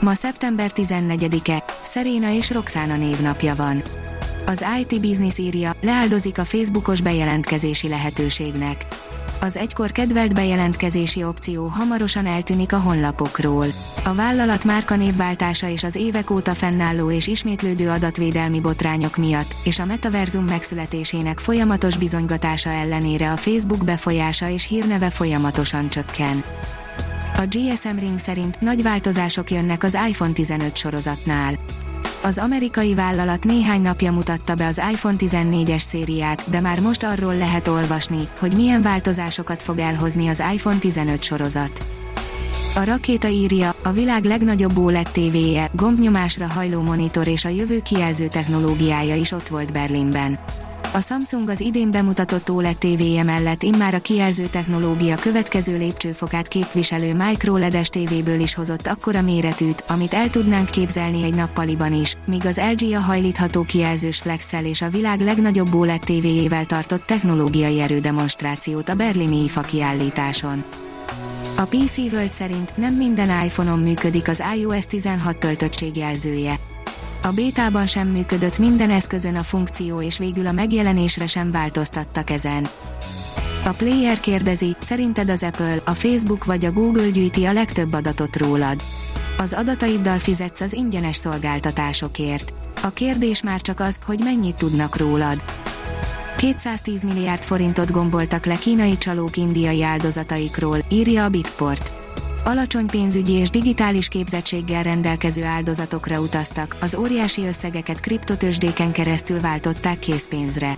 Ma szeptember 14-e, Szeréna és Roxana névnapja van. Az IT Business írja, leáldozik a Facebookos bejelentkezési lehetőségnek. Az egykor kedvelt bejelentkezési opció hamarosan eltűnik a honlapokról. A vállalat márkanévváltása és az évek óta fennálló és ismétlődő adatvédelmi botrányok miatt, és a metaverzum megszületésének folyamatos bizonygatása ellenére a Facebook befolyása és hírneve folyamatosan csökken. A GSM Ring szerint nagy változások jönnek az iPhone 15 sorozatnál. Az amerikai vállalat néhány napja mutatta be az iPhone 14-es szériát, de már most arról lehet olvasni, hogy milyen változásokat fog elhozni az iPhone 15 sorozat. A rakéta írja, a világ legnagyobb OLED tévéje, gombnyomásra hajló monitor és a jövő kijelző technológiája is ott volt Berlinben. A Samsung az idén bemutatott OLED TV-je mellett immár a kijelző technológia következő lépcsőfokát képviselő micro-ledes tévéből is hozott akkora méretűt, amit el tudnánk képzelni egy nappaliban is, míg az LG a hajlítható kijelzős flexel és a világ legnagyobb OLED TV-jével tartott technológiai erődemonstrációt a berlini IFA kiállításon. A PC World szerint nem minden iPhone-on működik az iOS 16 töltöttségjelzője. A bétában sem működött minden eszközön a funkció és végül a megjelenésre sem változtattak ezen. A player kérdezi, szerinted az Apple, a Facebook vagy a Google gyűjti a legtöbb adatot rólad. Az adataiddal fizetsz az ingyenes szolgáltatásokért. A kérdés már csak az, hogy mennyit tudnak rólad. 210 milliárd forintot gomboltak le kínai csalók indiai áldozataikról, írja a Bitport alacsony pénzügyi és digitális képzettséggel rendelkező áldozatokra utaztak, az óriási összegeket kriptotősdéken keresztül váltották készpénzre.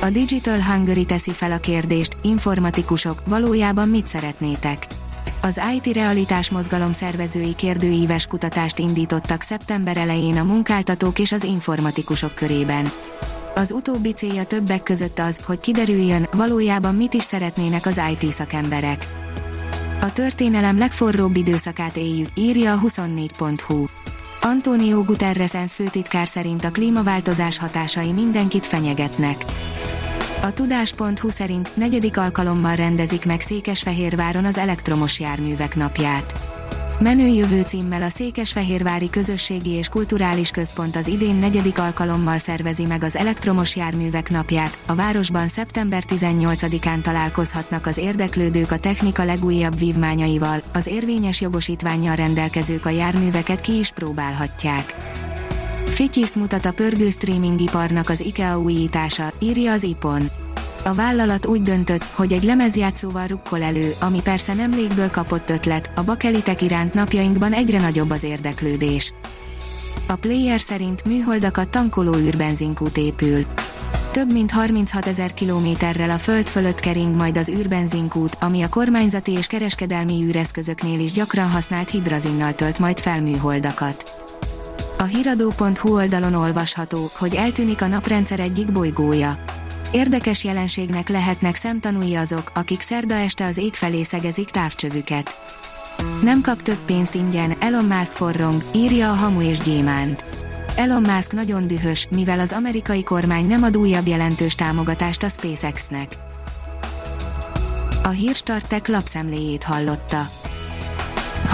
A Digital Hungary teszi fel a kérdést, informatikusok, valójában mit szeretnétek? Az IT realitás mozgalom szervezői kérdőíves kutatást indítottak szeptember elején a munkáltatók és az informatikusok körében. Az utóbbi célja többek között az, hogy kiderüljön, valójában mit is szeretnének az IT szakemberek. A történelem legforróbb időszakát éljük, írja a 24.hu. Antonio Guterres ENSZ főtitkár szerint a klímaváltozás hatásai mindenkit fenyegetnek. A tudás.hu szerint negyedik alkalommal rendezik meg Székesfehérváron az elektromos járművek napját. Menő jövő címmel a Székesfehérvári Közösségi és Kulturális Központ az idén negyedik alkalommal szervezi meg az elektromos járművek napját. A városban szeptember 18-án találkozhatnak az érdeklődők a technika legújabb vívmányaival, az érvényes jogosítványjal rendelkezők a járműveket ki is próbálhatják. Fityiszt mutat a pörgő streamingiparnak az IKEA újítása, írja az IPON a vállalat úgy döntött, hogy egy lemezjátszóval rukkol elő, ami persze nem légből kapott ötlet, a bakelitek iránt napjainkban egyre nagyobb az érdeklődés. A player szerint műholdakat tankoló űrbenzinkút épül. Több mint 36 ezer kilométerrel a föld fölött kering majd az űrbenzinkút, ami a kormányzati és kereskedelmi űreszközöknél is gyakran használt hidrazinnal tölt majd fel műholdakat. A hiradó.hu oldalon olvasható, hogy eltűnik a naprendszer egyik bolygója Érdekes jelenségnek lehetnek szemtanúi azok, akik szerda este az ég felé szegezik távcsövüket. Nem kap több pénzt ingyen, Elon Musk forrong, írja a Hamu és Gyémánt. Elon Musk nagyon dühös, mivel az amerikai kormány nem ad újabb jelentős támogatást a SpaceX-nek. A Hírstartek lapszemléjét hallotta.